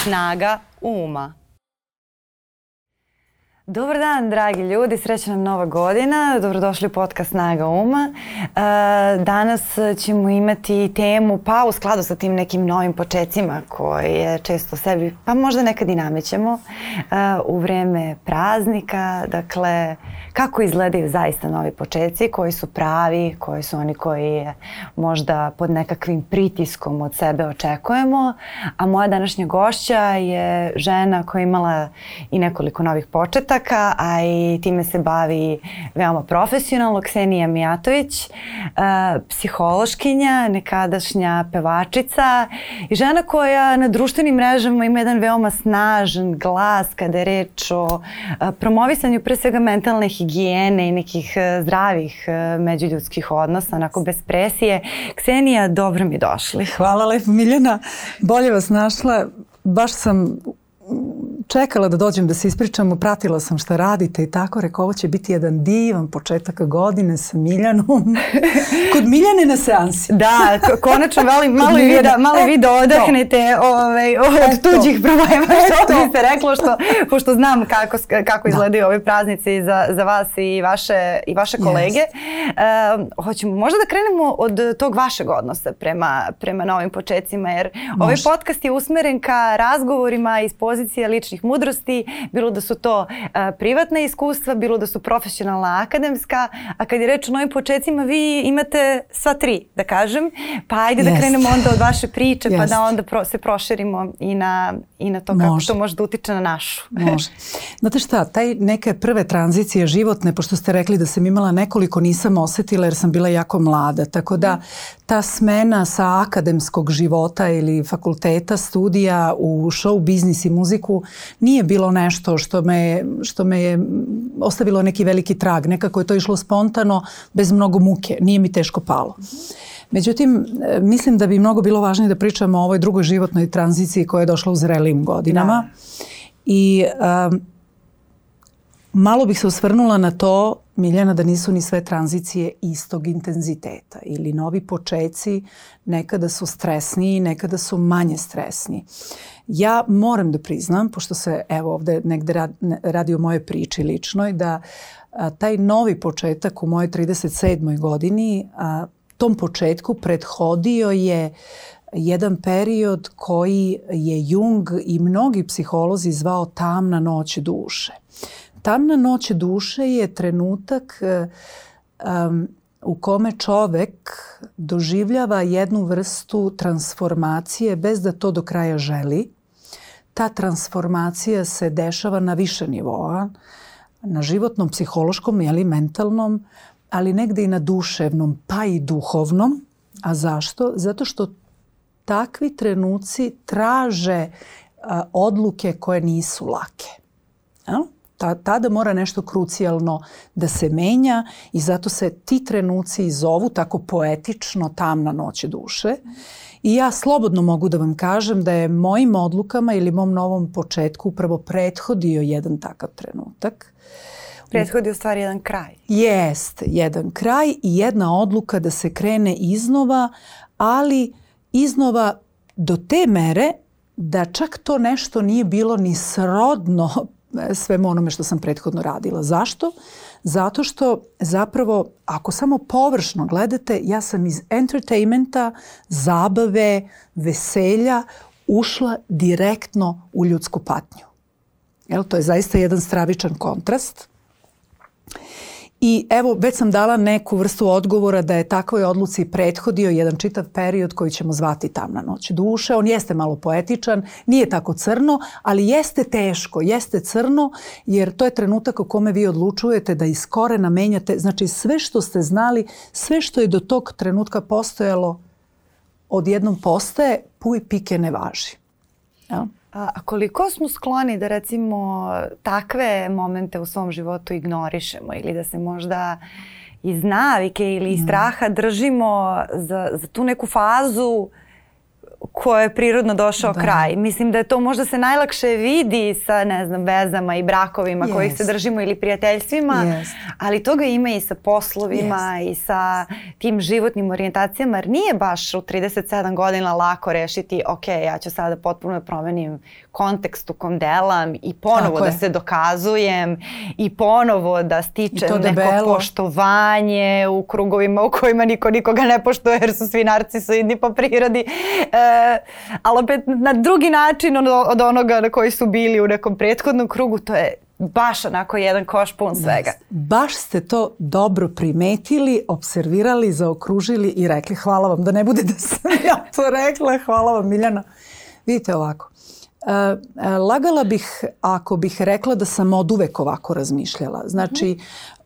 Snaga uma. Dobar dan, dragi ljudi, srećna nam nova godina, dobrodošli u podcast Snaga uma. E, danas ćemo imati temu pa u skladu sa tim nekim novim počecima koje često sebi, pa možda nekad i namećemo e, u vreme praznika, dakle kako izgledaju zaista novi početci, koji su pravi, koji su oni koji možda pod nekakvim pritiskom od sebe očekujemo, a moja današnja gošća je žena koja je imala i nekoliko novih početa, jezaka, a i time se bavi veoma profesionalno Ksenija Mijatović, e, psihološkinja, nekadašnja pevačica i žena koja na društvenim mrežama ima jedan veoma snažan glas kada je reč o e, promovisanju pre svega mentalne higijene i nekih e, zdravih međuljudskih odnosa, onako bez presije. Ksenija, dobro mi došli. Hvala lepo Miljana, bolje vas našla. Baš sam čekala da dođem da se ispričamo, pratila sam šta radite i tako, rekao ovo će biti jedan divan početak godine sa Miljanom. Kod Miljane na seansi. Da, konačno mali, malo, vida, malo vi da, e, da odahnete ovaj, od Eto. tuđih problema, što Eto. bi se reklo, što, pošto znam kako, kako da. izgledaju da. ovi praznici za, za vas i vaše, i vaše kolege. Yes. Uh, hoćemo možda da krenemo od tog vašeg odnosa prema, prema novim početcima, jer Može. ovaj podcast je usmeren ka razgovorima iz pozicije ličnih naših mudrosti, bilo da su to e, privatna iskustva, bilo da su profesionalna akademska, a kad je reč o novim početcima, vi imate sva tri, da kažem, pa ajde yes. da krenemo onda od vaše priče, yes. pa da onda pro, se proširimo i na, i na to može. kako to može da utiče na našu. može. Znate šta, taj neke prve tranzicije životne, pošto ste rekli da sam imala nekoliko, nisam osetila jer sam bila jako mlada, tako da mhm. ta smena sa akademskog života ili fakulteta, studija u show, biznis i muziku nije bilo nešto što me, što me je ostavilo neki veliki trag. Nekako je to išlo spontano, bez mnogo muke. Nije mi teško palo. Međutim, mislim da bi mnogo bilo važnije da pričamo o ovoj drugoj životnoj tranziciji koja je došla u zrelim godinama. Da. I um, malo bih se osvrnula na to Miljana, da nisu ni sve tranzicije istog intenziteta ili novi počeci nekada su stresniji, nekada su manje stresni. Ja moram da priznam, pošto se evo ovde negde radi o moje priči ličnoj, da a, taj novi početak u moje 37. godini, a, tom početku prethodio je jedan period koji je Jung i mnogi psiholozi zvao tamna noć duše. Tamna noć duše je trenutak um, u kome čovek doživljava jednu vrstu transformacije bez da to do kraja želi. Ta transformacija se dešava na više nivoa, na životnom, psihološkom, jeli, mentalnom, ali negde i na duševnom, pa i duhovnom. A zašto? Zato što takvi trenuci traže a, odluke koje nisu lake. Jel? Ta, tada mora nešto krucijalno da se menja i zato se ti trenuci i zovu tako poetično tamna noć duše. I ja slobodno mogu da vam kažem da je mojim odlukama ili mom novom početku upravo prethodio jedan takav trenutak. Prethodio stvar stvari jedan kraj. Jest, jedan kraj i jedna odluka da se krene iznova, ali iznova do te mere da čak to nešto nije bilo ni srodno svemu onome što sam prethodno radila. Zašto? Zato što zapravo ako samo površno gledate, ja sam iz entertainmenta, zabave, veselja ušla direktno u ljudsku patnju. Jel, to je zaista jedan stravičan kontrast. I evo, već sam dala neku vrstu odgovora da je takvoj odluci prethodio jedan čitav period koji ćemo zvati Tamna noć duše. On jeste malo poetičan, nije tako crno, ali jeste teško, jeste crno, jer to je trenutak u kome vi odlučujete da iz korena menjate, znači sve što ste znali, sve što je do tog trenutka postojalo, odjednom postaje, puj pike ne važi. Ja? A koliko smo skloni da recimo takve momente u svom životu ignorišemo ili da se možda iz navike ili iz da. straha držimo za, za tu neku fazu uh, koje je prirodno došao da. kraj. Mislim da je to možda se najlakše vidi sa ne znam vezama i brakovima yes. kojih se držimo ili prijateljstvima, yes. ali toga ima i sa poslovima yes. i sa tim životnim orijentacijama, jer nije baš u 37 godina lako rešiti ok, ja ću sada da potpuno promenim kontekst u kom delam i ponovo da se dokazujem i ponovo da stičem neko debelo. poštovanje u krugovima u kojima niko nikoga ne poštuje jer su svi narcisoidni po prirodi. E, ali opet na drugi način od, od onoga na koji su bili u nekom prethodnom krugu, to je baš onako jedan koš pun svega. Baš ste to dobro primetili, observirali, zaokružili i rekli hvala vam. Da ne bude da sam ja to rekla, hvala vam Miljana. Vidite ovako, Lagala bih ako bih rekla da sam od uvek ovako razmišljala. Znači,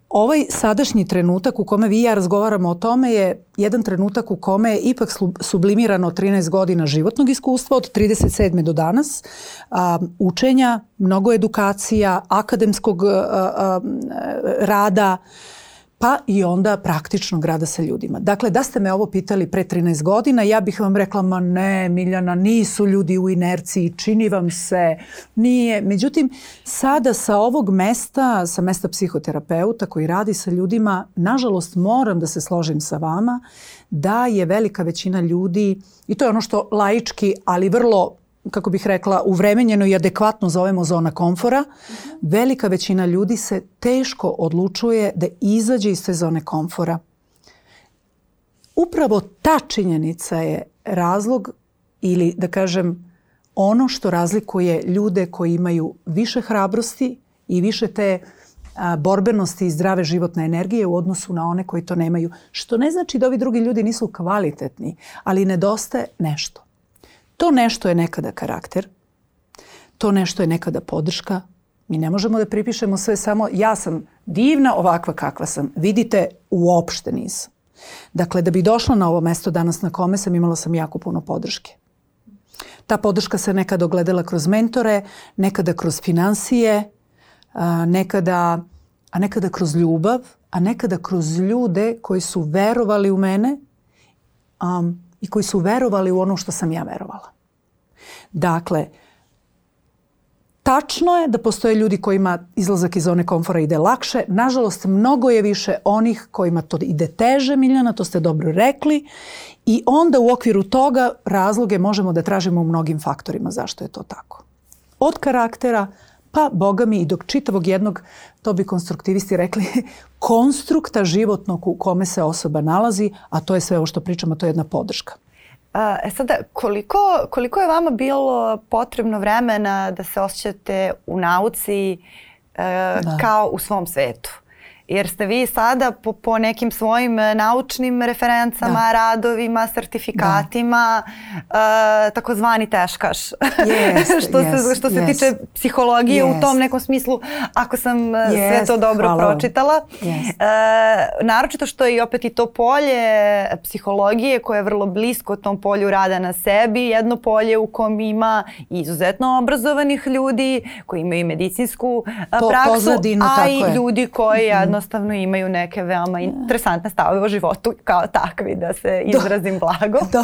ovaj sadašnji trenutak u kome vi i ja razgovaramo o tome je jedan trenutak u kome je ipak sublimirano 13 godina životnog iskustva od 37. do danas, a, učenja, mnogo edukacija, akademskog a, a, rada, pa i onda praktičnog grada sa ljudima. Dakle, da ste me ovo pitali pre 13 godina, ja bih vam rekla, ma ne, Miljana, nisu ljudi u inerciji, čini vam se, nije. Međutim, sada sa ovog mesta, sa mesta psihoterapeuta koji radi sa ljudima, nažalost moram da se složim sa vama da je velika većina ljudi, i to je ono što laički, ali vrlo kako bih rekla, uvremenjeno i adekvatno zovemo zona komfora, velika većina ljudi se teško odlučuje da izađe iz te zone komfora. Upravo ta činjenica je razlog ili da kažem ono što razlikuje ljude koji imaju više hrabrosti i više te a, borbenosti i zdrave životne energije u odnosu na one koji to nemaju. Što ne znači da ovi drugi ljudi nisu kvalitetni, ali nedostaje nešto. To nešto je nekada karakter, to nešto je nekada podrška. Mi ne možemo da pripišemo sve samo ja sam divna ovakva kakva sam. Vidite, uopšte nisam. Dakle, da bi došla na ovo mesto danas na kome sam, imala sam jako puno podrške. Ta podrška se nekada ogledala kroz mentore, nekada kroz financije, a, nekada, a nekada kroz ljubav, a nekada kroz ljude koji su verovali u mene, um, i koji su verovali u ono što sam ja verovala. Dakle, Tačno je da postoje ljudi kojima izlazak iz zone komfora ide lakše. Nažalost, mnogo je više onih kojima to ide teže, Miljana, to ste dobro rekli. I onda u okviru toga razloge možemo da tražimo u mnogim faktorima zašto je to tako. Od karaktera, pa boga mi i dok čitavog jednog to bi konstruktivisti rekli, konstrukta životnog u kome se osoba nalazi, a to je sve ovo što pričamo, to je jedna podrška. E sada, koliko, koliko je vama bilo potrebno vremena da se osjećate u nauci e, da. kao u svom svetu? jer ste vi sada po, po nekim svojim eh, naučnim referencama, da. radovima, sertifikatima da. uh, takozvani teškaš. Yes, što yes, se, što yes. se tiče psihologije yes. u tom nekom smislu, ako sam yes, eh, sve to dobro hvala. pročitala. Yes. Uh, naročito što je i opet i to polje psihologije koje je vrlo blisko tom polju rada na sebi, jedno polje u kom ima izuzetno obrazovanih ljudi koji imaju medicinsku to, praksu, pozadinu, a i je. ljudi koji mhm. jedno jednostavno imaju neke veoma interesantne stavove o životu kao takvi, da se izrazim blago. Do,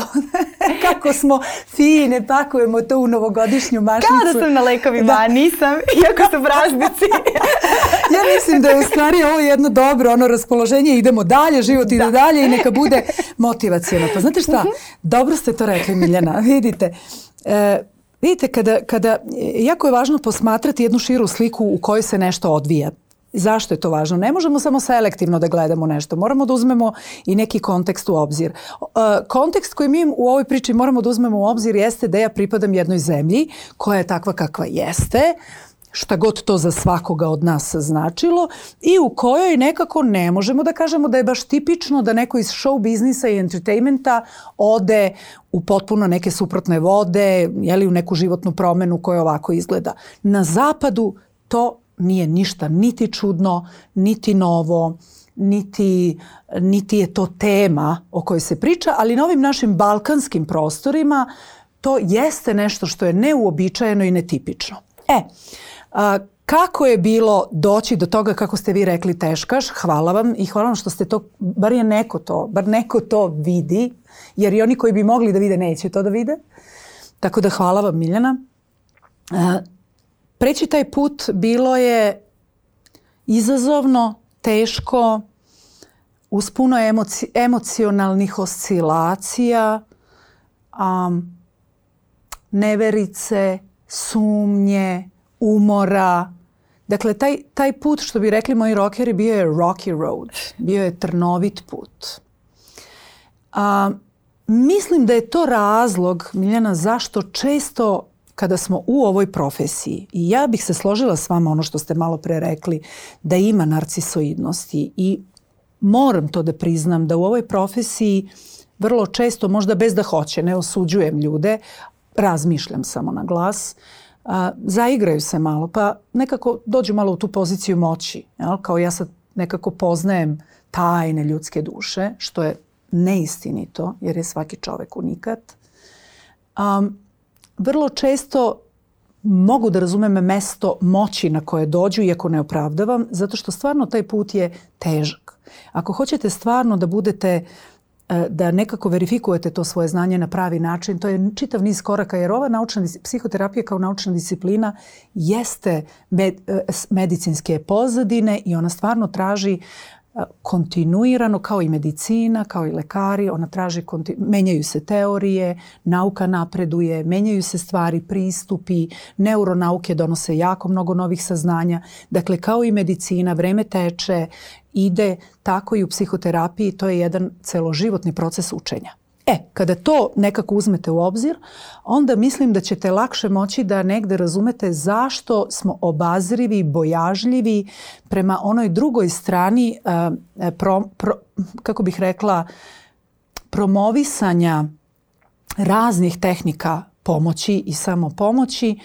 kako smo fine, pakujemo to u novogodišnju mašnicu. Kao da sam na lekovima, da. nisam, iako su raznici. ja mislim da je u stvari ovo jedno dobro ono raspoloženje, idemo dalje, život ide da. dalje i neka bude motivacijeno. Pa znate šta, mhm. dobro ste to rekli Miljana, vidite. E, Vidite, kada, kada, jako je važno posmatrati jednu širu sliku u kojoj se nešto odvija. Zašto je to važno? Ne možemo samo selektivno da gledamo nešto. Moramo da uzmemo i neki kontekst u obzir. E, kontekst koji mi u ovoj priči moramo da uzmemo u obzir jeste da ja pripadam jednoj zemlji koja je takva kakva jeste, šta god to za svakoga od nas značilo i u kojoj nekako ne možemo da kažemo da je baš tipično da neko iz show biznisa i entertainmenta ode u potpuno neke suprotne vode, jeli, u neku životnu promenu koja ovako izgleda. Na zapadu to nije ništa niti čudno, niti novo, niti, niti je to tema o kojoj se priča, ali na ovim našim balkanskim prostorima to jeste nešto što je neuobičajeno i netipično. E, a, kako je bilo doći do toga kako ste vi rekli teškaš, hvala vam i hvala vam što ste to, bar je neko to, bar neko to vidi, jer i oni koji bi mogli da vide neće to da vide. Tako da hvala vam Miljana. A, Preći taj put bilo je izazovno, teško, uz puno emoci, emocionalnih oscilacija, um, neverice, sumnje, umora. Dakle, taj, taj put, što bi rekli moji rokeri, bio je rocky road. Bio je trnovit put. Um, mislim da je to razlog, Miljana, zašto često kada smo u ovoj profesiji, i ja bih se složila s vama ono što ste malo pre rekli, da ima narcisoidnosti i moram to da priznam da u ovoj profesiji vrlo često, možda bez da hoće, ne osuđujem ljude, razmišljam samo na glas, a, zaigraju se malo, pa nekako dođu malo u tu poziciju moći. Jel? Kao ja sad nekako poznajem tajne ljudske duše, što je neistinito, jer je svaki čovek unikat. Um, vrlo često mogu da razumem mesto moći na koje dođu, iako ne opravdavam, zato što stvarno taj put je težak. Ako hoćete stvarno da budete e, da nekako verifikujete to svoje znanje na pravi način. To je čitav niz koraka jer ova naučna psihoterapija kao naučna disciplina jeste med, e, medicinske pozadine i ona stvarno traži kontinuirano, kao i medicina, kao i lekari, ona traži, menjaju se teorije, nauka napreduje, menjaju se stvari, pristupi, neuronauke donose jako mnogo novih saznanja. Dakle, kao i medicina, vreme teče, ide tako i u psihoterapiji, to je jedan celoživotni proces učenja. E, kada to nekako uzmete u obzir, onda mislim da ćete lakše moći da negde razumete zašto smo obazrivi, bojažljivi prema onoj drugoj strani, e, e, pro, pro, kako bih rekla, promovisanja raznih tehnika pomoći i samopomoći,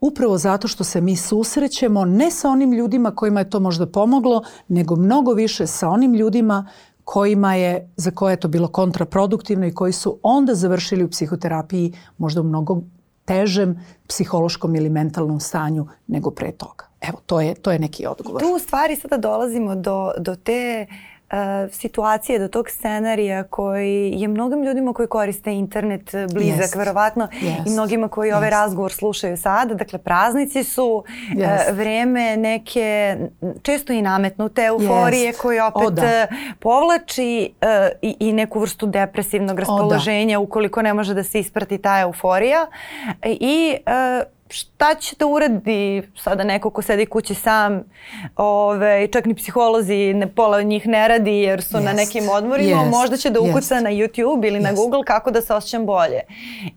upravo zato što se mi susrećemo ne sa onim ljudima kojima je to možda pomoglo, nego mnogo više sa onim ljudima kojima je, za koje je to bilo kontraproduktivno i koji su onda završili u psihoterapiji možda u mnogo težem psihološkom ili mentalnom stanju nego pre toga. Evo, to je, to je neki odgovor. I tu u stvari sada dolazimo do, do te uh, Eh, situacije do tog scenarija koji je mnogim ljudima koji koriste internet blizak yes. verovatno yes. i mnogima koji yes. ovaj razgovor slušaju sada. Dakle, praznici su yes. Eh, vreme neke često i nametnute euforije yes. koje opet o, da. Eh, povlači uh, i, i neku vrstu depresivnog raspoloženja o, da. ukoliko ne može da se isprati ta euforija i uh, šta će da uradi sada neko ko sedi kući sam, ove, čak ni psiholozi, ne, pola njih ne radi jer su yes. na nekim odmorima, yes. možda će da ukuca yes. na YouTube ili yes. na Google kako da se osjećam bolje.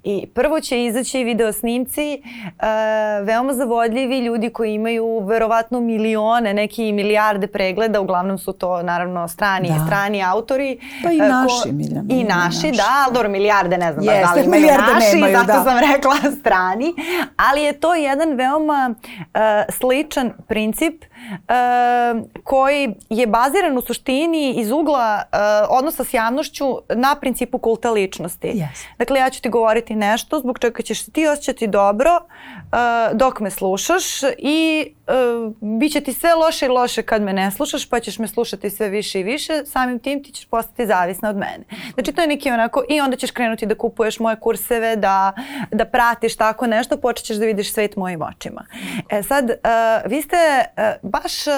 I prvo će izaći video snimci, uh, veoma zavodljivi ljudi koji imaju verovatno milione, neki milijarde pregleda, uglavnom su to naravno strani, da. strani autori. Pa i e, naši, ko, Miljana. I naši, da, naši. da, ali dobro, milijarde ne znam yes, da li imaju naši, nemaju, zato da. sam rekla strani, ali je to jedan veoma uh, sličan princip koji je baziran u suštini iz ugla odnosa s javnošću na principu kulta ličnosti. Yes. Dakle, ja ću ti govoriti nešto zbog čega ćeš ti osjećati dobro dok me slušaš i bit će ti sve loše i loše kad me ne slušaš pa ćeš me slušati sve više i više, samim tim ti ćeš postati zavisna od mene. Znači to je neki onako i onda ćeš krenuti da kupuješ moje kurseve, da, da pratiš tako nešto, počećeš da vidiš svet mojim očima. E sad, vi ste baš e,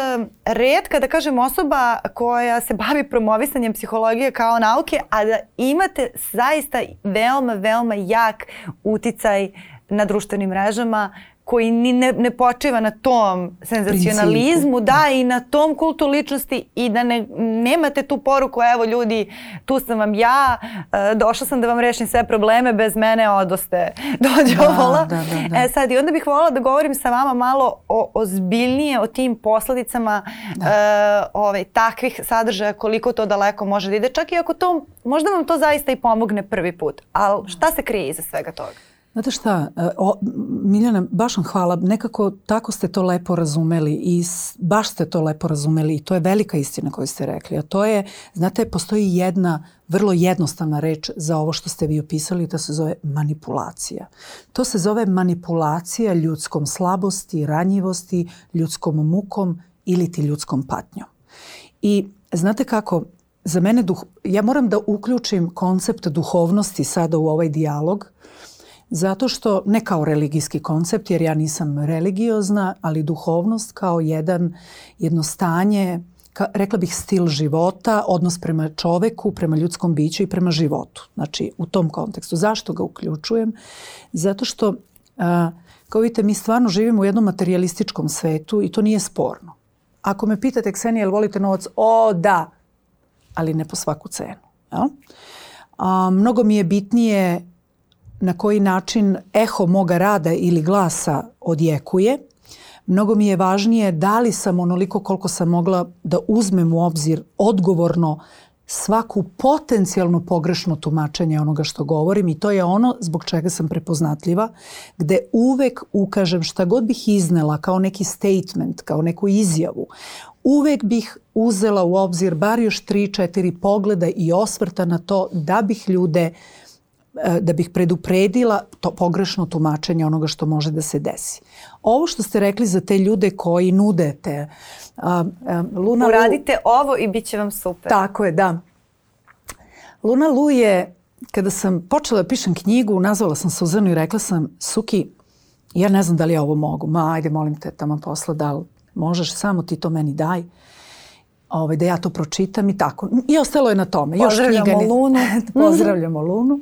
redka, da kažem, osoba koja se bavi promovisanjem psihologije kao nauke, a da imate zaista veoma, veoma jak uticaj na društvenim mrežama koji ni ne, ne počiva na tom senzacionalizmu, Principu. da, i na tom kultu ličnosti i da ne, nemate tu poruku, evo ljudi, tu sam vam ja, e, došla sam da vam rešim sve probleme, bez mene odoste, dođe da, Da, da, da. E sad, i onda bih voljela da govorim sa vama malo o, ozbiljnije o tim posledicama da. e, ovaj, takvih sadržaja, koliko to daleko može da ide, čak i ako to, možda vam to zaista i pomogne prvi put, ali šta se krije iza svega toga? Znate šta, e, o, Miljana, baš vam hvala, nekako tako ste to lepo razumeli i baš ste to lepo razumeli i to je velika istina koju ste rekli, a to je, znate, postoji jedna vrlo jednostavna reč za ovo što ste vi opisali, to se zove manipulacija. To se zove manipulacija ljudskom slabosti, ranjivosti, ljudskom mukom ili ti ljudskom patnjom. I znate kako, za mene, duh, ja moram da uključim koncept duhovnosti sada u ovaj dijalog, Zato što, ne kao religijski koncept, jer ja nisam religiozna, ali duhovnost kao jedan, jedno stanje, ka, rekla bih stil života, odnos prema čoveku, prema ljudskom biću i prema životu. Znači, u tom kontekstu. Zašto ga uključujem? Zato što, a, kao vidite, mi stvarno živimo u jednom materialističkom svetu i to nije sporno. Ako me pitate, Ksenija, jel volite novac? O, da! Ali ne po svaku cenu. Jel? Ja? A, mnogo mi je bitnije na koji način eho moga rada ili glasa odjekuje. Mnogo mi je važnije da li sam onoliko koliko sam mogla da uzmem u obzir odgovorno svaku potencijalno pogrešno tumačenje onoga što govorim i to je ono zbog čega sam prepoznatljiva, gde uvek ukažem šta god bih iznela kao neki statement, kao neku izjavu, uvek bih uzela u obzir bar još 3-4 pogleda i osvrta na to da bih ljude uh, Eh, da bih predupredila to pogrešno tumačenje onoga što može da se desi. Ovo što ste rekli za te ljude koji nudete A, eh, a, eh, Luna Uradite Lu, ovo i bit će vam super. Tako je, da. Luna Lu je, kada sam počela da pišem knjigu, nazvala sam Suzanu i rekla sam, Suki, ja ne znam da li ja ovo mogu, ma ajde molim te tamo posla da li možeš, samo ti to meni daj ovaj, da ja to pročitam i tako. I ostalo je na tome. Još pozdravljamo knjiga, Lunu. pozdravljamo Lunu.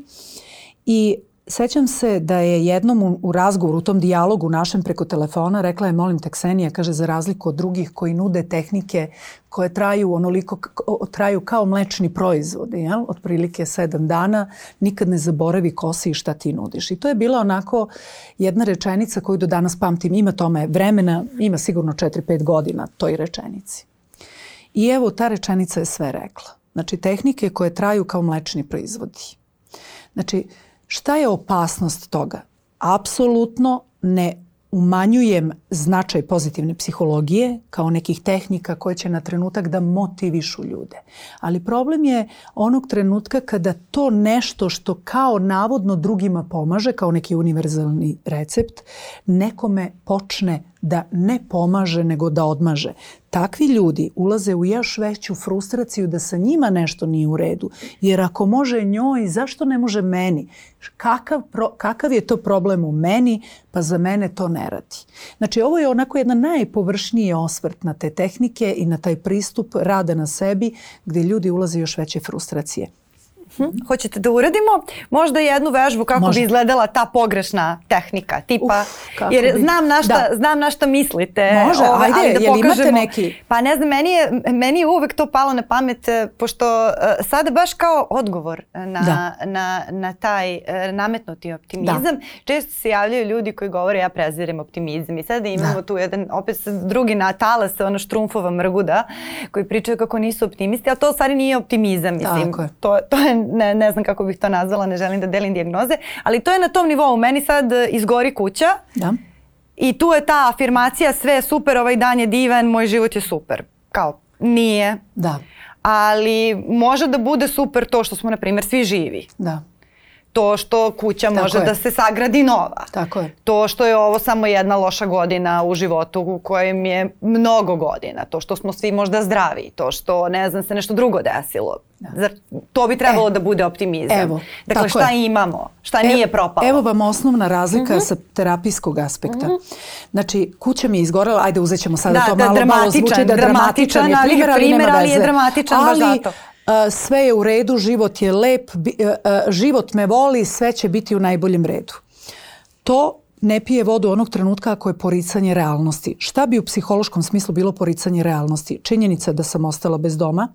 I sećam se da je jednom u, u razgovoru, u tom dijalogu našem preko telefona, rekla je, molim te Ksenija, kaže, za razliku od drugih koji nude tehnike koje traju onoliko, traju kao mlečni proizvodi, jel? otprilike sedam dana, nikad ne zaboravi ko si i šta ti nudiš. I to je bila onako jedna rečenica koju do danas pamtim. Ima tome vremena, ima sigurno 4-5 godina toj rečenici. I evo, ta rečenica je sve rekla. Znači, tehnike koje traju kao mlečni proizvodi. Znači, Šta je opasnost toga? Apsolutno ne umanjujem značaj pozitivne psihologije kao nekih tehnika koje će na trenutak da motivišu ljude. Ali problem je onog trenutka kada to nešto što kao navodno drugima pomaže, kao neki univerzalni recept, nekome počne da ne pomaže nego da odmaže. Takvi ljudi ulaze u još veću frustraciju da sa njima nešto nije u redu. Jer ako može njoj, zašto ne može meni? Kakav, pro, kakav je to problem u meni, pa za mene to ne radi. Znači, ovo je onako jedna najpovršnija osvrt na te tehnike i na taj pristup rada na sebi gde ljudi ulaze još veće frustracije. -hmm. Hoćete da uradimo možda jednu vežbu kako Može. bi izgledala ta pogrešna tehnika tipa Uf, jer bi. znam na šta da. znam na šta mislite. Može, ovaj, ajde, ali da jel pokažemo, imate neki? Pa ne znam, meni je meni je uvek to palo na pamet eh, pošto uh, sada baš kao odgovor eh, na da. na na taj uh, nametnuti optimizam. Da. Često se javljaju ljudi koji govore ja prezirem optimizam i sada imamo da. tu jedan opet drugi na talas ono štrumfova mrguda koji pričaju kako nisu optimisti, a to u stvari nije optimizam, mislim. Tako je. To to je ne, ne znam kako bih to nazvala, ne želim da delim dijagnoze, ali to je na tom nivou. Meni sad e, izgori kuća. Da. I tu je ta afirmacija sve je super, ovaj dan je divan, moj život je super. Kao, nije. Da. Ali može da bude super to što smo, na primjer, svi živi. Da to što kuća Tako može je. da se sagradi nova. Tako je. To što je ovo samo jedna loša godina u životu u kojem je mnogo godina. To što smo svi možda zdravi. To što, ne znam, se nešto drugo desilo. Da. Zar to bi trebalo e, da bude optimizam? Evo, dakle, šta je. imamo? Šta evo, nije propalo? Evo vam osnovna razlika uh mhm. -huh. sa terapijskog aspekta. Uh mhm. -huh. Znači, kuća mi je izgorela, ajde uzet ćemo sada da, to da, malo, malo zvuči da dramatičan, dramatičan je primjer, ali, primjer, ali, ali je dramatičan, baš zato sve je u redu, život je lep, e, e, život me voli, sve će biti u najboljem redu. To ne pije vodu onog trenutka ako je poricanje realnosti. Šta bi u psihološkom smislu bilo poricanje realnosti? Činjenica da sam ostala bez doma,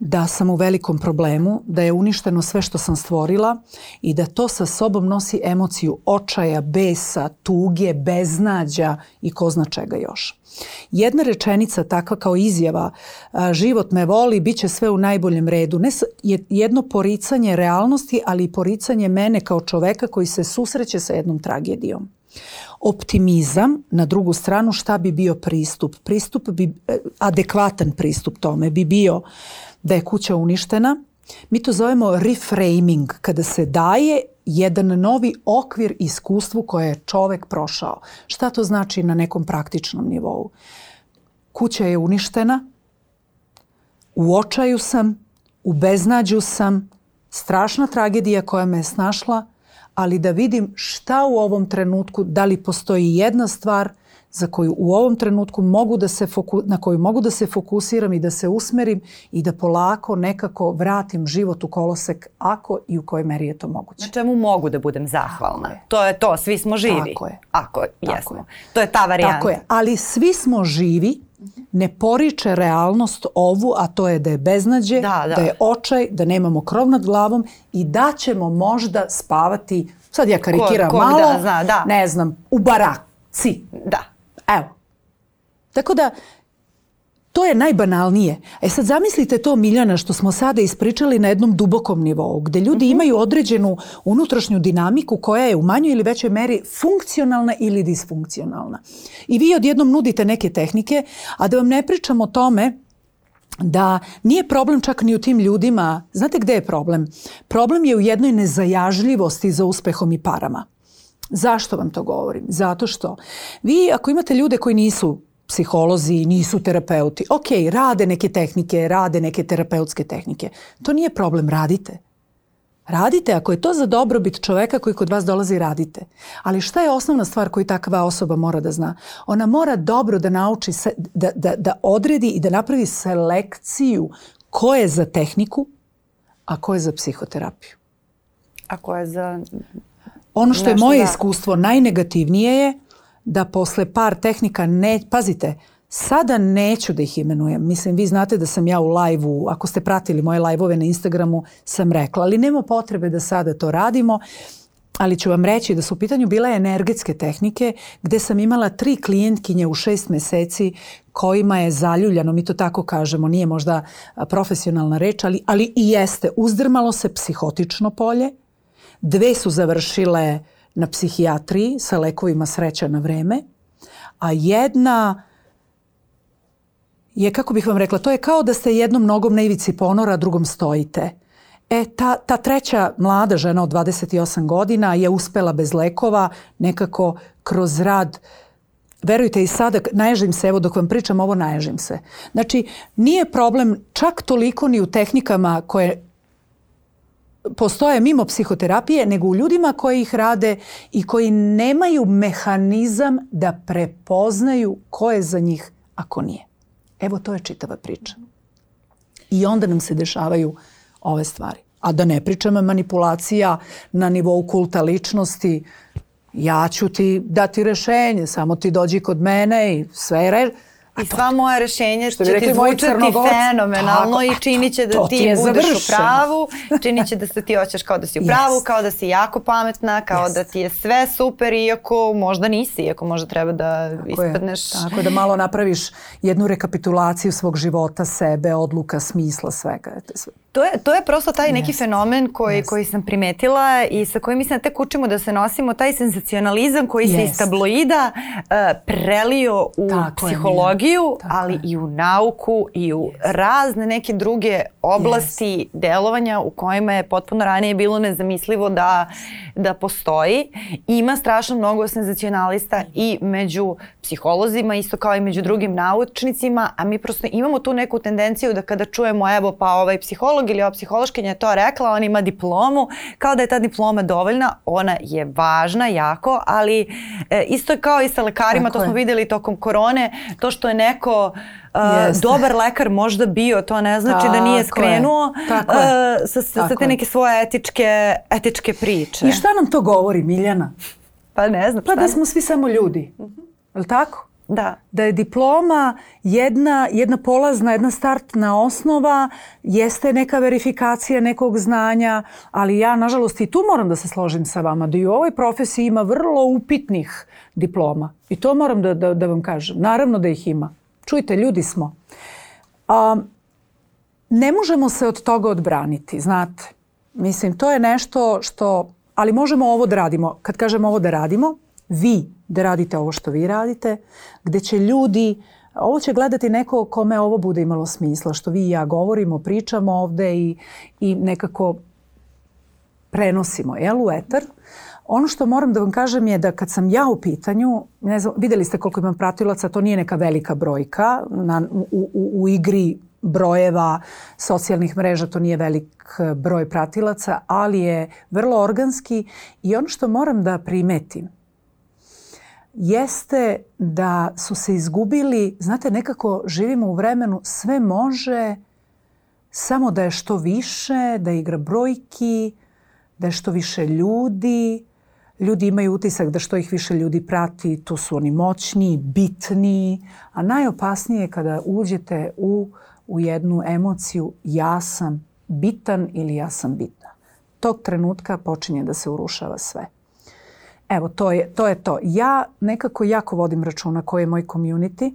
da sam u velikom problemu, da je uništeno sve što sam stvorila i da to sa sobom nosi emociju očaja, besa, tuge, beznađa i ko zna čega još. Jedna rečenica takva kao izjava život me voli, bit će sve u najboljem redu. Ne jedno poricanje realnosti, ali i poricanje mene kao čoveka koji se susreće sa jednom tragedijom. Optimizam, na drugu stranu, šta bi bio pristup? Pristup bi, e, adekvatan pristup tome bi bio uh, da je kuća uništena. Mi to zovemo reframing, kada se daje jedan novi okvir iskustvu koje je čovek prošao. Šta to znači na nekom praktičnom nivou? Kuća je uništena, u očaju sam, u beznađu sam, strašna tragedija koja me je snašla, ali da vidim šta u ovom trenutku, da li postoji jedna stvar za koju u ovom trenutku mogu da se foku, na koju mogu da se fokusiram i da se usmerim i da polako nekako vratim život u kolosek ako i u kojoj meri je to moguće. Na čemu mogu da budem zahvalna. Je. To je to, svi smo živi. Tako je. Ako Tako jesmo. Je. To je ta varijanta. Tako je, ali svi smo živi ne poriče realnost ovu, a to je da je beznađe, da, da. da je očaj, da nemamo krov nad glavom i da ćemo možda spavati, sad ja karikiram ko, ko, malo, da, zna, da. ne znam, u baraci. Da. Evo. Tako da, to je najbanalnije. E sad zamislite to Miljana što smo sada ispričali na jednom dubokom nivou, gde ljudi mm -hmm. imaju određenu unutrašnju dinamiku koja je u manjoj ili većoj meri funkcionalna ili disfunkcionalna. I vi odjednom nudite neke tehnike, a da vam ne pričam o tome da nije problem čak ni u tim ljudima. Znate gde je problem? Problem je u jednoj nezajažljivosti za uspehom i parama. Zašto vam to govorim? Zato što vi ako imate ljude koji nisu psiholozi, nisu terapeuti, ok, rade neke tehnike, rade neke terapeutske tehnike. To nije problem, radite. Radite, ako je to za dobrobit čoveka koji kod vas dolazi, radite. Ali šta je osnovna stvar koju takva osoba mora da zna? Ona mora dobro da nauči, se, da, da, da odredi i da napravi selekciju ko je za tehniku, a ko je za psihoterapiju. A ko je za Ono što je moje da. iskustvo najnegativnije je da posle par tehnika ne, pazite, sada neću da ih imenujem. Mislim, vi znate da sam ja u liveu, ako ste pratili moje liveove na Instagramu, sam rekla, ali nema potrebe da sada to radimo. Ali ću vam reći da su u pitanju bile energetske tehnike gde sam imala tri klijentkinje u šest meseci kojima je zaljuljano, mi to tako kažemo, nije možda profesionalna reč, ali, ali i jeste, uzdrmalo se psihotično polje, Dve su završile na psihijatriji sa lekovima sreća na vreme, a jedna je, kako bih vam rekla, to je kao da ste jednom nogom na ivici ponora, drugom stojite. E, ta, ta treća mlada žena od 28 godina je uspela bez lekova nekako kroz rad Verujte i sada, naježim se, evo dok vam pričam ovo, naježim se. Znači, nije problem čak toliko ni u tehnikama koje postoje mimo psihoterapije, nego u ljudima koji ih rade i koji nemaju mehanizam da prepoznaju ko je za njih, ako nije. Evo to je čitava priča. I onda nam se dešavaju ove stvari. A da ne pričam manipulacija na nivou kulta ličnosti, ja ću ti dati rešenje, samo ti dođi kod mene i sve je rešenje I sva moja rešenja što će rekli, ti zvučati fenomenalno tako, i čini će da ti, budeš u pravu, čini će da se ti osjećaš kao da si u pravu, yes. kao da si jako pametna, kao yes. da ti je sve super, iako možda nisi, iako možda treba da tako ispadneš. Je, tako da malo napraviš jednu rekapitulaciju svog života, sebe, odluka, smisla, svega. To sve To je, to je prosto taj neki yes. fenomen koji, yes. koji sam primetila i sa kojim mislim da tek učimo da se nosimo, taj senzacionalizam koji yes. se iz tabloida uh, prelio u Tako psihologiju, ali je. i u nauku i u yes. razne neke druge oblasti yes. delovanja u kojima je potpuno ranije bilo nezamislivo da, da postoji. Ima strašno mnogo senzacionalista i među psiholozima, isto kao i među drugim naučnicima, a mi prosto imamo tu neku tendenciju da kada čujemo evo pa ovaj psiholog psiholog ili ova psihološkinja je to rekla, ona ima diplomu, kao da je ta diploma dovoljna, ona je važna jako, ali e, isto kao i sa lekarima, Tako to smo videli tokom korone, to što je neko Uh, dobar lekar možda bio, to ne znači Tako da nije skrenuo e, je. Tako uh, sa, sa, te neke svoje etičke, etičke priče. I šta nam to govori Miljana? Pa ne znam. Pa da smo svi samo ljudi. Mm -hmm. Je tako? Da. Da je diploma jedna, jedna polazna, jedna startna osnova, jeste neka verifikacija nekog znanja, ali ja nažalost i tu moram da se složim sa vama, da i u ovoj profesiji ima vrlo upitnih diploma. I to moram da, da, da vam kažem. Naravno da ih ima. Čujte, ljudi smo. A, ne možemo se od toga odbraniti, znate. Mislim, to je nešto što... Ali možemo ovo da radimo. Kad kažemo ovo da radimo, vi, da radite ovo što vi radite, gde će ljudi ovo će gledati neko kome ovo bude imalo smisla, što vi i ja govorimo, pričamo ovde i, i nekako prenosimo, jel, u etar. Ono što moram da vam kažem je da kad sam ja u pitanju, ne znam, videli ste koliko imam pratilaca, to nije neka velika brojka na, u, u, u igri brojeva socijalnih mreža, to nije velik broj pratilaca, ali je vrlo organski i ono što moram da primetim jeste da su se izgubili, znate, nekako živimo u vremenu sve može, samo da je što više, da igra brojki, da je što više ljudi. Ljudi imaju utisak da što ih više ljudi prati, to su oni moćniji, bitniji. A najopasnije je kada uđete u, u jednu emociju ja sam bitan ili ja sam bitna. Tog trenutka počinje da se urušava sve. Evo, to je, to je to. Ja nekako jako vodim računa koji je moj community.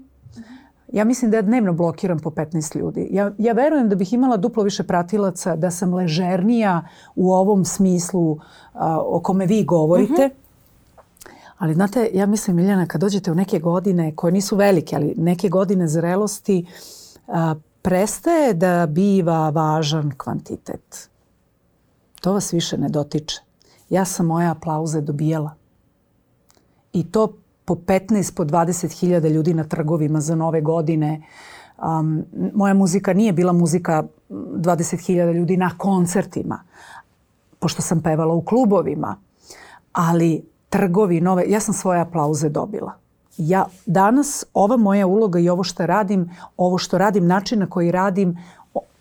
Ja mislim da ja dnevno blokiram po 15 ljudi. Ja, ja verujem da bih imala duplo više pratilaca, da sam ležernija u ovom smislu a, o kome vi govorite. Mm -hmm. Ali znate, ja mislim, Miljana, kad dođete u neke godine koje nisu velike, ali neke godine zrelosti, a, prestaje da biva važan kvantitet. To vas više ne dotiče. Ja sam moje aplauze dobijala i to po 15, po 20 hiljada ljudi na trgovima za nove godine. Um, moja muzika nije bila muzika 20 hiljada ljudi na koncertima, pošto sam pevala u klubovima, ali trgovi nove, ja sam svoje aplauze dobila. Ja danas, ova moja uloga i ovo što radim, ovo što radim, način na koji radim,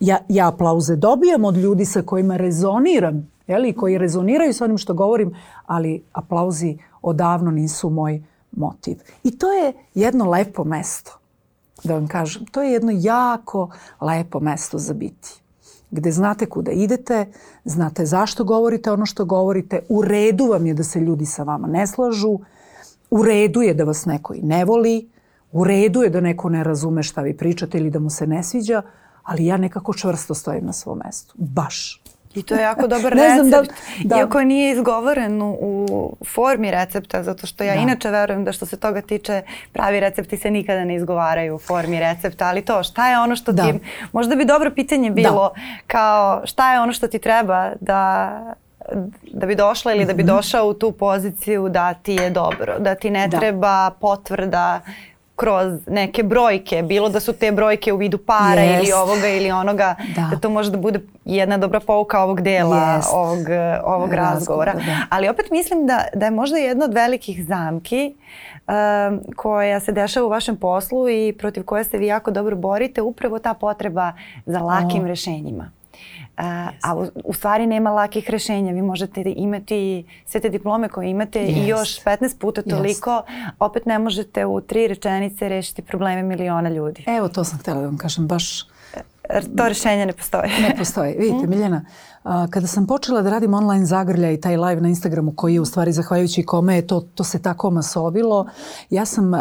ja, ja aplauze dobijam od ljudi sa kojima rezoniram, jeli, koji rezoniraju sa onim što govorim, ali aplauzi odavno nisu moj motiv. I to je jedno lepo mesto, da vam kažem. To je jedno jako lepo mesto za biti gde znate kuda idete, znate zašto govorite ono što govorite, u redu vam je da se ljudi sa vama ne slažu, u redu je da vas neko i ne voli, u redu je da neko ne razume šta vi pričate ili da mu se ne sviđa, ali ja nekako čvrsto stojim na svom mestu. Baš. I to je jako dobar ne recept. Znam da, da. Iako nije izgovoren u formi recepta, zato što ja da. inače verujem da što se toga tiče pravi recepti se nikada ne izgovaraju u formi recepta, ali to šta je ono što da. ti, možda bi dobro pitanje da. bilo da. kao šta je ono što ti treba da da bi došla ili da bi mhm. došao u tu poziciju da ti je dobro, da ti ne da. treba potvrda kroz neke brojke, bilo da su te brojke u vidu para yes. ili ovoga ili onoga, da. da to može da bude jedna dobra pouka ovog dela, yes. ovog, eh, ovog Razgovor, razgovora. Da. Ali opet mislim da, da je možda jedna od velikih zamki um, koja se dešava u vašem poslu i protiv koje se vi jako dobro borite, upravo ta potreba za lakim o. rešenjima. A, a u, u stvari nema lakih rešenja. Vi možete imati sve te diplome koje imate yes. i još 15 puta toliko. Yes. Opet ne možete u tri rečenice rešiti probleme miliona ljudi. Evo to sam htela da vam kažem. Baš to rešenje ne postoji. Ne postoji. Vidite, mhm. Miljana, Kada sam počela da radim online zagrlja i taj live na Instagramu koji je u stvari zahvaljujući kome je to, to se tako masovilo, ja sam,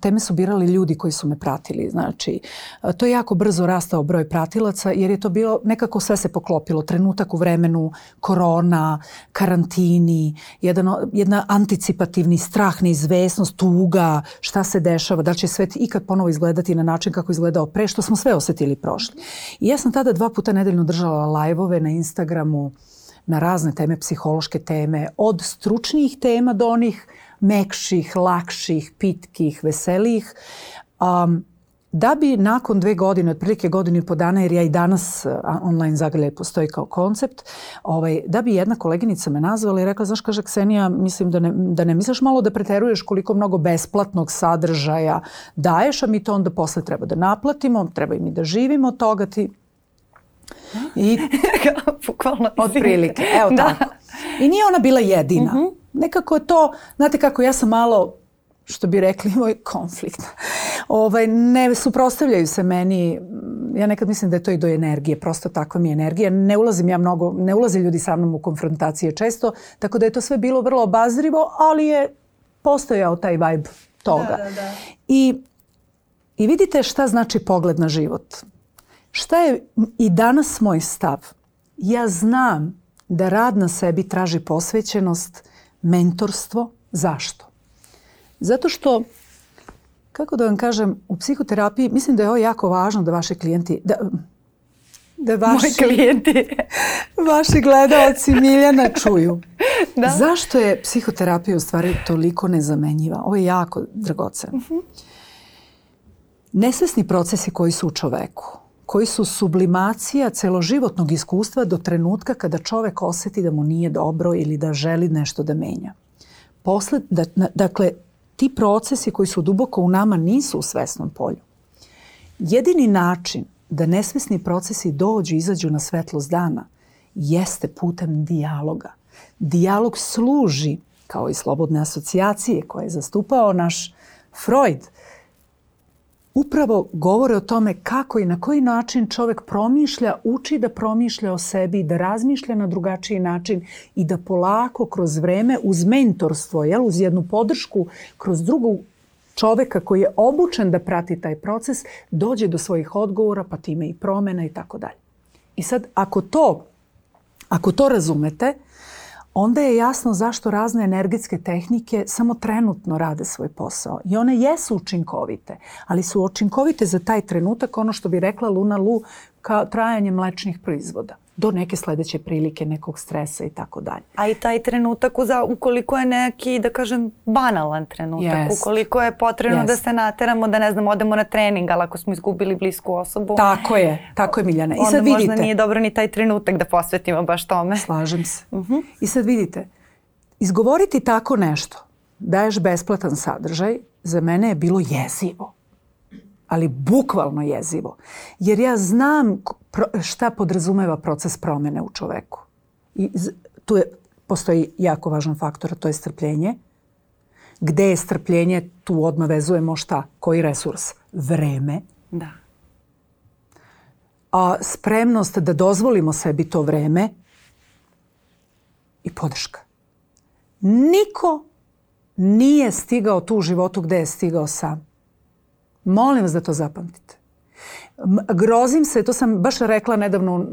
teme su birali ljudi koji su me pratili. Znači, to je jako brzo rastao broj pratilaca jer je to bilo, nekako sve se poklopilo. Trenutak u vremenu, korona, karantini, jedan, jedna anticipativni strah, neizvesnost, tuga, šta se dešava, da će svet ikad ponovo izgledati na način kako izgledao pre, što smo sve osetili prošli. I ja sam tada dva puta nedeljno držala live-ove na Instagramu Instagramu na razne teme, psihološke teme, od stručnih tema do onih mekših, lakših, pitkih, veselih. Um, da bi nakon dve godine, otprilike godinu i po dana, jer ja i danas online zagrljaj postoji kao koncept, ovaj, da bi jedna koleginica me nazvala i rekla, znaš, kaže Ksenija, mislim da ne, da ne misliš malo da preteruješ koliko mnogo besplatnog sadržaja daješ, a mi to onda posle treba da naplatimo, treba i mi da živimo od toga, ti I... Bukvalno. Otprilike, evo da. tako. I nije ona bila jedina. Mm -hmm. Nekako je to, znate kako, ja sam malo što bi rekli moj konflikt. Ovaj, ne suprostavljaju se meni, ja nekad mislim da je to i do energije, prosto tako mi je energija. Ne ulazim ja mnogo, ne ulaze ljudi sa mnom u konfrontacije često, tako da je to sve bilo vrlo obazrivo, ali je postojao taj vibe toga. Da, da, da. I, I vidite šta znači pogled na život. Šta je i danas moj stav? Ja znam da rad na sebi traži posvećenost, mentorstvo. Zašto? Zato što, kako da vam kažem, u psihoterapiji mislim da je ovo jako važno da vaši klijenti, da, da vaši, Moji klijenti. vaši gledalci Miljana čuju. da. Zašto je psihoterapija u stvari toliko nezamenjiva? Ovo je jako dragoceno. Uh mhm. -huh. Nesvesni procesi koji su u čoveku koji su sublimacija celoživotnog iskustva do trenutka kada čovek oseti da mu nije dobro ili da želi nešto da menja. Posle, da, dakle, ti procesi koji su duboko u nama nisu u svesnom polju. Jedini način da nesvesni procesi dođu i izađu na svetlost dana jeste putem dijaloga. Dijalog služi, kao i slobodne asocijacije koje je zastupao naš Freud – upravo govore o tome kako i na koji način čovek promišlja, uči da promišlja o sebi, da razmišlja na drugačiji način i da polako kroz vreme uz mentorstvo, jel, uz jednu podršku, kroz drugu čoveka koji je obučen da prati taj proces, dođe do svojih odgovora, pa time i promena i tako dalje. I sad, ako to, ako to razumete, uh, onda je jasno zašto razne energetske tehnike samo trenutno rade svoj posao. I one jesu učinkovite, ali su učinkovite za taj trenutak, ono što bi rekla Luna Lu, kao trajanje mlečnih proizvoda do neke sledeće prilike, nekog stresa i tako dalje. A i taj trenutak uza, ukoliko je neki, da kažem, banalan trenutak, yes. ukoliko je potrebno yes. da se nateramo, da ne znam, odemo na trening, ali ako smo izgubili blisku osobu. Tako je, tako je Miljana. I sad vidite. možda nije dobro ni taj trenutak da posvetimo baš tome. Slažem se. Uh mhm. -huh. I sad vidite, izgovoriti tako nešto, daješ besplatan sadržaj, za mene je bilo jezivo ali bukvalno jezivo. Jer ja znam šta podrazumeva proces promene u čoveku. I tu je, postoji jako važan faktor, a to je strpljenje. Gde je strpljenje, tu odmah vezujemo šta? Koji resurs? Vreme. Da. A spremnost da dozvolimo sebi to vreme i podrška. Niko nije stigao tu u životu gde je stigao sam. Molim vas da to zapamtite. Grozim se, to sam baš rekla nedavno,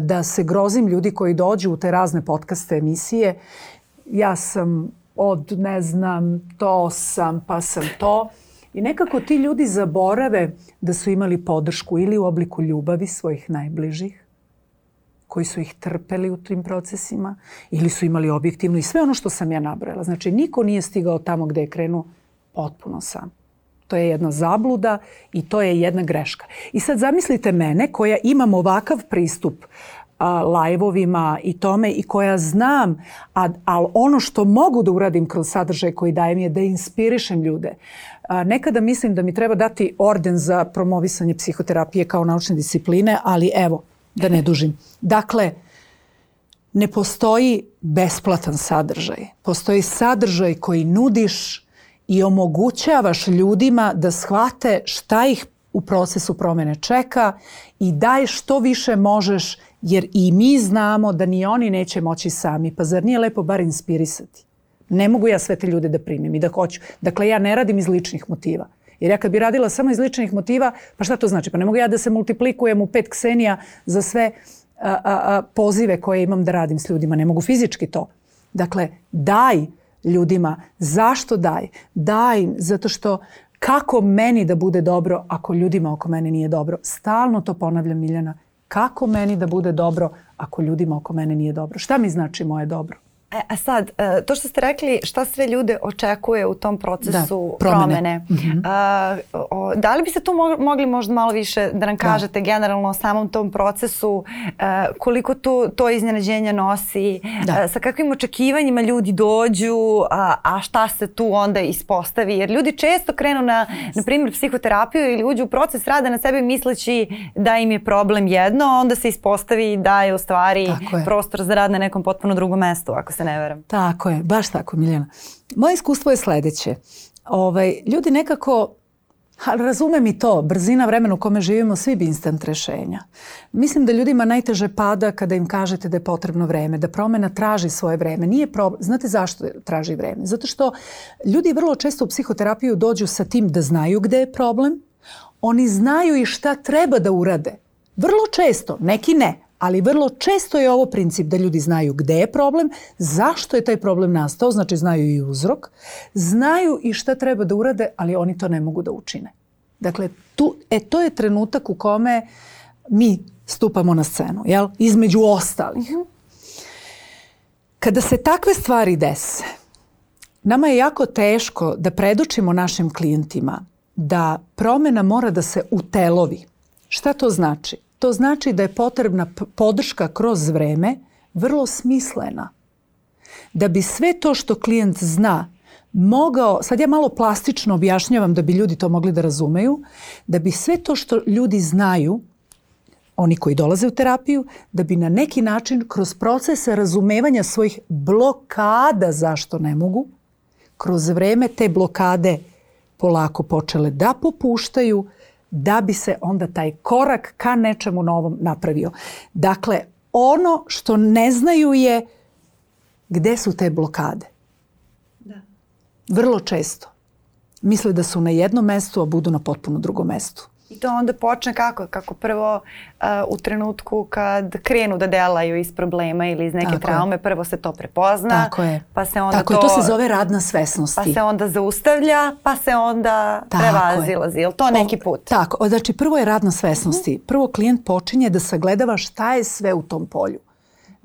da se grozim ljudi koji dođu u te razne podcaste, emisije. Ja sam od, ne znam, to sam, pa sam to. I nekako ti ljudi zaborave da su imali podršku ili u obliku ljubavi svojih najbližih, koji su ih trpeli u tim procesima, ili su imali objektivno i sve ono što sam ja nabrala. Znači, niko nije stigao tamo gde je krenuo potpuno sam. To je jedna zabluda i to je jedna greška. I sad zamislite mene koja imam ovakav pristup a, lajvovima i tome i koja znam, a, ali ono što mogu da uradim kroz sadržaj koji dajem je da inspirišem ljude. A, nekada mislim da mi treba dati orden za promovisanje psihoterapije kao naučne discipline, ali evo, da ne dužim. Dakle, ne postoji besplatan sadržaj. Postoji sadržaj koji nudiš i omogućavaš ljudima da shvate šta ih u procesu promene čeka i daj što više možeš jer i mi znamo da ni oni neće moći sami. Pa zar nije lepo bar inspirisati? Ne mogu ja sve te ljude da primim i da hoću. Dakle, ja ne radim iz ličnih motiva. Jer ja kad bi radila samo iz ličnih motiva, pa šta to znači? Pa ne mogu ja da se multiplikujem u pet ksenija za sve a, a, a, pozive koje imam da radim s ljudima. Ne mogu fizički to. Dakle, daj ljudima. Zašto daj? Daj im zato što kako meni da bude dobro ako ljudima oko mene nije dobro? Stalno to ponavljam Miljana. Kako meni da bude dobro ako ljudima oko mene nije dobro? Šta mi znači moje dobro? E, a sad, e, to što ste rekli, šta sve ljude očekuje u tom procesu da, promene. promene. Mm -hmm. o, da li biste tu mogli možda malo više da nam da. kažete da. generalno o samom tom procesu, e, koliko tu to iznenađenje nosi, e, da. sa kakvim očekivanjima ljudi dođu, a, a šta se tu onda ispostavi. Jer ljudi često krenu na, na primjer, psihoterapiju ili uđu u proces rada na sebi misleći da im je problem jedno, onda se ispostavi da je u stvari je. prostor za rad na nekom potpuno drugom mestu, ako se ne veram. Tako je, baš tako Miljana. Moje iskustvo je sledeće. Ovaj, ljudi nekako ali razumem i to, brzina vremena u kome živimo, svi bi instant rešenja. Mislim da ljudima najteže pada kada im kažete da je potrebno vreme, da promena traži svoje vreme. Nije problem. Znate zašto traži vreme? Zato što ljudi vrlo često u psihoterapiju dođu sa tim da znaju gde je problem, oni znaju i šta treba da urade. Vrlo često, neki ne, Ali vrlo često je ovo princip da ljudi znaju gde je problem, zašto je taj problem nastao, znači znaju i uzrok, znaju i šta treba da urade, ali oni to ne mogu da učine. Dakle, tu, e, to je trenutak u kome mi stupamo na scenu, jel? između ostalih. Mhm. Kada se takve stvari dese, nama je jako teško da predučimo našim klijentima da promena mora da se utelovi. Šta to znači? To znači da je potrebna podrška kroz vreme vrlo smislena. Da bi sve to što klijent zna mogao, sad ja malo plastično objašnjavam da bi ljudi to mogli da razumeju, da bi sve to što ljudi znaju, oni koji dolaze u terapiju, da bi na neki način kroz procese razumevanja svojih blokada zašto ne mogu, kroz vreme te blokade polako počele da popuštaju, da bi se onda taj korak ka nečemu novom napravio. Dakle, ono što ne znaju je gde su te blokade. Da. Vrlo često. Misle da su na jednom mestu, a budu na potpuno drugom mestu. I to onda počne kako? Kako prvo uh, u trenutku kad krenu da delaju iz problema ili iz neke Tako traume, je. prvo se to prepozna. Tako je. Pa se onda Tako to, je, to se zove radna svesnosti. Pa se onda zaustavlja, pa se onda Tako prevazilazi. Je. to neki put? Tako, znači prvo je radna svesnosti. Prvo klijent počinje da sagledava šta je sve u tom polju.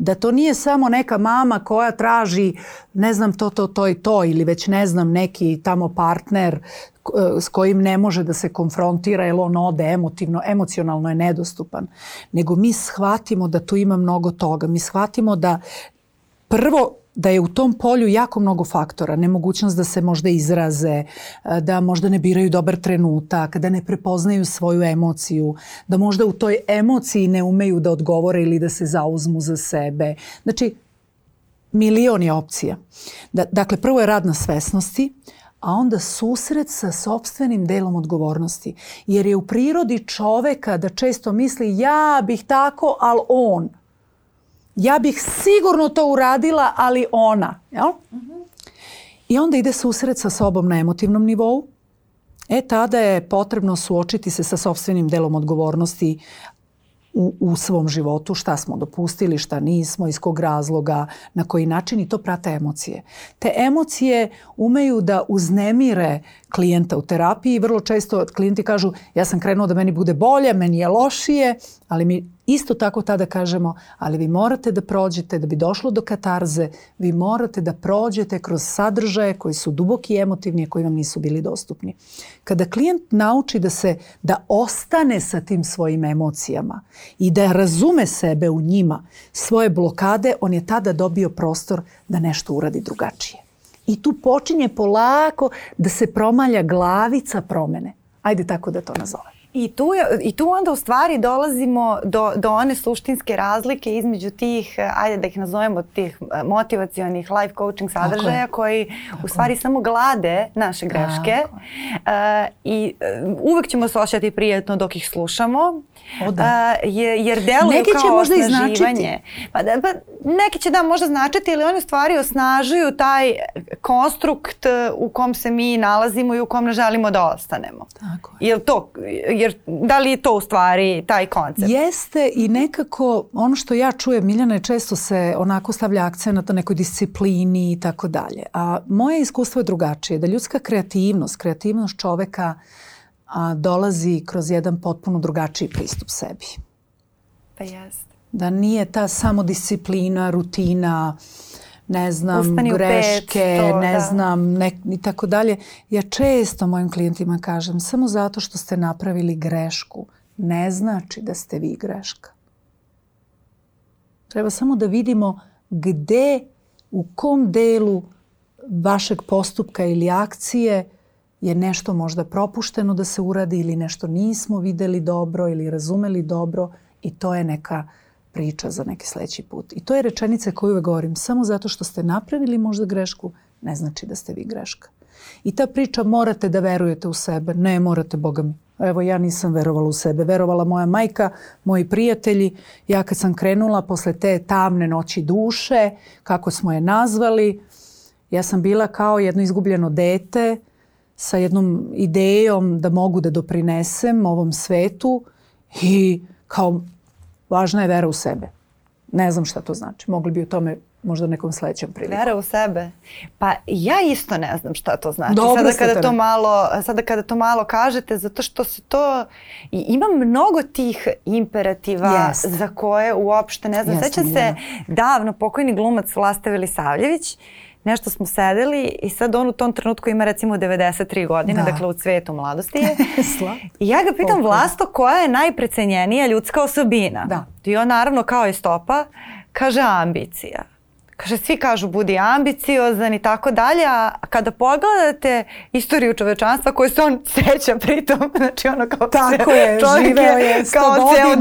Da to nije samo neka mama koja traži ne znam to, to, to i to ili već ne znam neki tamo partner e, s kojim ne može da se konfrontira jer on ode emotivno, emocionalno je nedostupan. Nego mi shvatimo da tu ima mnogo toga. Mi shvatimo da prvo da je u tom polju jako mnogo faktora, nemogućnost da se možda izraze, e, da možda ne biraju dobar trenutak, da ne prepoznaju svoju emociju, da možda u toj emociji ne umeju da odgovore ili da se zauzmu za sebe. Znači, milion je opcija. Da, dakle, prvo je rad na svesnosti, a onda susret sa sobstvenim delom odgovornosti. Jer je u prirodi čoveka da često misli ja bih tako, ali on – ja bih sigurno to uradila, ali ona. Jel? Mm -hmm. I onda ide susret sa sobom na emotivnom nivou. E tada je potrebno suočiti se sa sobstvenim delom odgovornosti u, u svom životu, šta smo dopustili, šta nismo, iz kog razloga, na koji način i to prate emocije. Te emocije umeju da uznemire klijenta u terapiji. Vrlo često klijenti kažu ja sam krenuo da meni bude bolje, meni je lošije, ali mi Isto tako tada kažemo, ali vi morate da prođete, da bi došlo do katarze, vi morate da prođete kroz sadržaje koji su duboki i emotivni, koji vam nisu bili dostupni. Kada klijent nauči da se, da ostane sa tim svojim emocijama i da razume sebe u njima, svoje blokade, on je tada dobio prostor da nešto uradi drugačije. I tu počinje polako da se promalja glavica promene. Ajde tako da to nazovem. I tu, I tu onda u stvari dolazimo do, do one suštinske razlike između tih, e, ajde da ih nazovemo tih e, motivacionih life coaching sadržaja Tako koji Tako u stvari samo glade naše greške Tako. uh, i uh, uvek ćemo se osjećati prijetno dok ih slušamo o, da. uh, jer, jer deluju Neki kao osnaživanje. Pa, da, pa neki će da možda značiti ili oni u stvari osnažuju taj konstrukt e, u kom se mi nalazimo i u kom ne želimo da ostanemo. Tako je. Jel to, jer, da li je to u stvari taj koncept? Jeste i nekako ono što ja čujem, Miljana je često se onako stavlja akcent na nekoj disciplini i tako dalje. A moje iskustvo je drugačije, da ljudska kreativnost, kreativnost čoveka a, dolazi kroz jedan potpuno drugačiji pristup sebi. Pa jeste. Da nije ta samo disciplina, rutina, ne znam, Ustani greške, pet, to, ne da. znam, ne, i tako dalje. Ja često mojim klijentima kažem, samo zato što ste napravili grešku, ne znači da ste vi greška. Treba samo da vidimo gde, u kom delu vašeg postupka ili akcije je nešto možda propušteno da se uradi ili nešto nismo videli dobro ili razumeli dobro i to je neka priča za neki sledeći put. I to je rečenica koju uvek govorim. Samo zato što ste napravili možda grešku, ne znači da ste vi greška. I ta priča morate da verujete u sebe. Ne, morate, Boga mi. Evo, ja nisam verovala u sebe. Verovala moja majka, moji prijatelji. Ja kad sam krenula posle te tamne noći duše, kako smo je nazvali, ja sam bila kao jedno izgubljeno dete sa jednom idejom da mogu da doprinesem ovom svetu i kao Važna je vera u sebe. Ne znam šta to znači. Mogli bi o tome možda nekom sledećem priliku. Vera u sebe. Pa ja isto ne znam šta to znači. Dobro sada kada to malo, sada kada to malo kažete zato što se to i ima mnogo tih imperativa Jest. za koje uopšte ne znam. Sećam se davno pokojni glumac Vlasta Velisavljević nešto smo sedeli i sad on u tom trenutku ima recimo 93 godine, da. dakle u cvetu mladosti je. I ja ga pitam Vlasto koja je najprecenjenija ljudska osobina? Da. I on naravno kao i stopa kaže ambicija. Kaže, svi kažu budi ambiciozan i tako dalje, a kada pogledate istoriju čovečanstva koju se on seća pritom, znači ono kao tako se, je, čovjek je, je kao ceo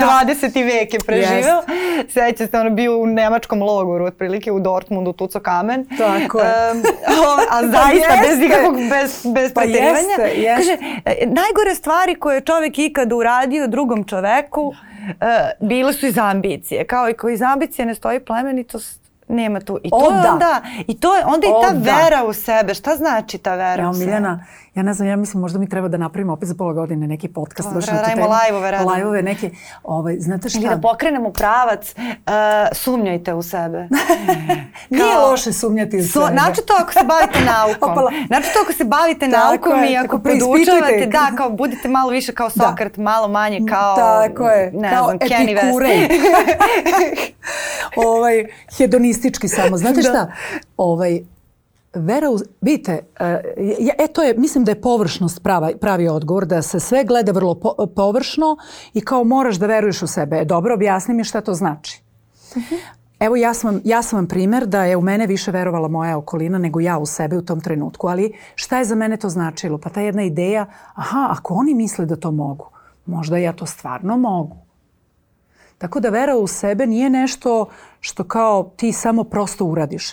20. vek je preživeo. Yes. Seća se, ono bio u nemačkom logoru, otprilike u Dortmundu tuco kamen. Tako je. Um, a pa zaista, pa bez nikakvog, bez, bez pa pretirivanja. Kaže, e, najgore stvari koje je čovjek ikad uradio drugom čoveku, uh, bile su iz ambicije. Kao i koji iz ambicije ne stoji plemenitost, nema tu. I to da. onda, je i to je, onda, onda. i ta da. vera u sebe. Šta znači ta vera ja, u sebe? Miljana, ja ne znam, ja mislim možda mi treba da napravimo opet za pola godine neki podcast. Pa, baš ra, radimo live-ove, Live-ove neke, ovaj, znate šta? Ili da pokrenemo pravac, uh, sumnjajte u sebe. Nije Kao, loše sumnjati u sebe. Znači to ako se bavite naukom. Znači to ako se bavite naukom je, i ako podučavate, da, kao budite malo više kao da. Sokrat, da. malo manje kao tako je. ne kao znam, Kenny West. ovaj hedonist egoistički samo. Znate da. šta? Ovaj, Vera, u... vidite, eh, e, to je, mislim da je površnost prava, pravi odgovor, da se sve gleda vrlo po, površno i kao moraš da veruješ u sebe. E, dobro, objasni mi šta to znači. Uh mhm. -huh. Evo ja sam, ja sam vam primer da je u mene više verovala moja okolina nego ja u sebe u tom trenutku, ali šta je za mene to značilo? Pa ta jedna ideja, aha, ako oni misle da to mogu, možda ja to stvarno mogu. Tako da vera u sebe nije nešto što kao ti samo prosto uradiš.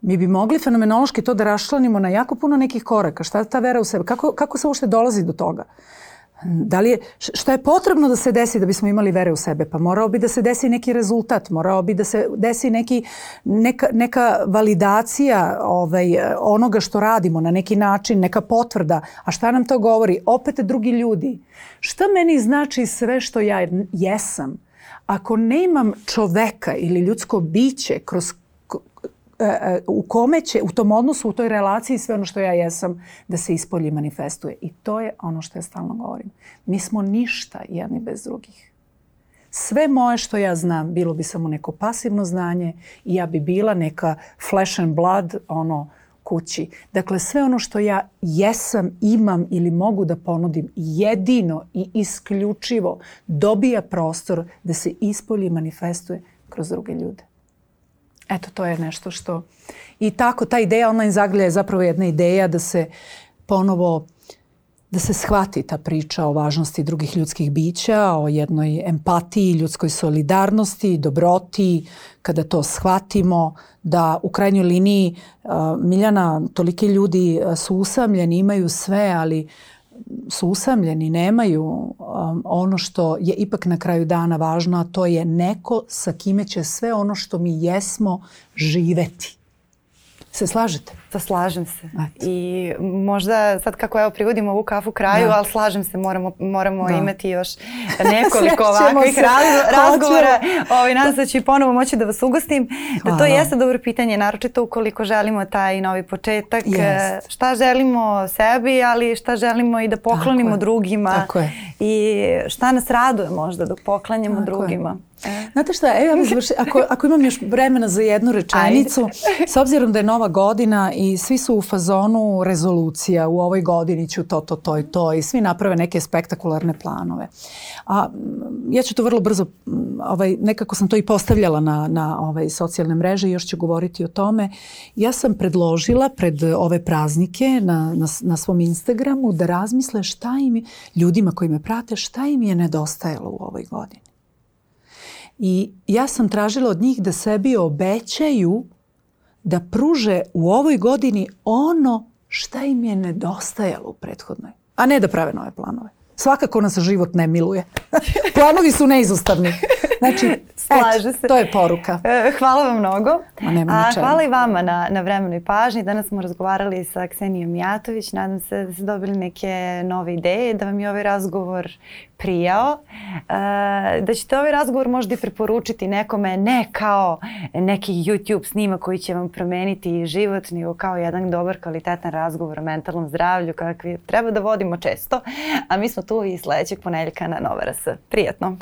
Mi bi mogli fenomenološki to da rašlanimo na jako puno nekih koraka. Šta je ta vera u sebe? Kako, kako se uopšte dolazi do toga? Da li je, šta je potrebno da se desi da bismo imali vere u sebe? Pa morao bi da se desi neki rezultat, morao bi da se desi neki, neka, neka validacija ovaj, onoga što radimo na neki način, neka potvrda. A šta nam to govori? Opet drugi ljudi. Šta meni znači sve što ja jesam? ako nemam čoveka ili ljudsko biće kroz e, e, u kome će, u tom odnosu, u toj relaciji sve ono što ja jesam, da se ispolji manifestuje. I to je ono što ja stalno govorim. Mi smo ništa jedni bez drugih. Sve moje što ja znam bilo bi samo neko pasivno znanje i ja bi bila neka flesh and blood, ono, kući. Dakle, sve ono što ja jesam, imam ili mogu da ponudim jedino i isključivo dobija prostor da se ispolji i manifestuje kroz druge ljude. Eto, to je nešto što... I tako, ta ideja online zagrlja je zapravo jedna ideja da se ponovo da se shvati ta priča o važnosti drugih ljudskih bića, o jednoj empatiji, ljudskoj solidarnosti, dobroti, kada to shvatimo, da u krajnjoj liniji Miljana, toliki ljudi su usamljeni, imaju sve, ali su usamljeni, nemaju um, ono što je ipak na kraju dana važno, a to je neko sa kime će sve ono što mi jesmo živeti. Se slažete? Pa slažem se. Eto. I možda sad kako evo privodimo ovu kafu kraju, da. ali slažem se, moramo, moramo da. imati još nekoliko ovakvih se. razgovora. Ovi, ovaj, nadam se da ću i ponovo moći da vas ugostim. Hvala. Pa, da to jeste dobro pitanje, naročito ukoliko želimo taj novi početak. E, Jest. Šta želimo sebi, ali šta želimo i da poklonimo Tako drugima. Tako je. I šta nas raduje možda dok da poklanjamo Tako drugima. Je. Znate šta, evo ja bih ako, ako imam još vremena za jednu rečenicu, Ajde. s obzirom da je nova godina i svi su u fazonu rezolucija, u ovoj godini ću to, to, to i to i svi naprave neke spektakularne planove. A, mm, ja ću to vrlo brzo, mm, ovaj, nekako sam to i postavljala na, na ovaj, socijalne mreže i još ću govoriti o tome. Ja sam predložila pred ove praznike na, na, na svom Instagramu da razmisle šta im, ljudima koji me prate, šta im je nedostajalo u ovoj godini. I ja sam tražila od njih da sebi obećaju da pruže u ovoj godini ono šta im je nedostajalo u prethodnoj, a ne da prave nove planove. Svakako nas život ne miluje. Planovi su neizostavni. Znači, Slaže et, se. to je poruka. E, hvala vam mnogo. Ma nema A, hvala i vama na, na vremenu i pažnji. Danas smo razgovarali sa Ksenijom Mijatović. Nadam se da ste dobili neke nove ideje, da vam je ovaj razgovor prijao, eh, da ćete ovaj razgovor možda i preporučiti nekome ne kao neki YouTube snima koji će vam promeniti život, nego kao jedan dobar kvalitetan razgovor o mentalnom zdravlju kakvi treba da vodimo često, a mi smo tu i sledećeg ponedjeljka na Nova RS. Prijetno!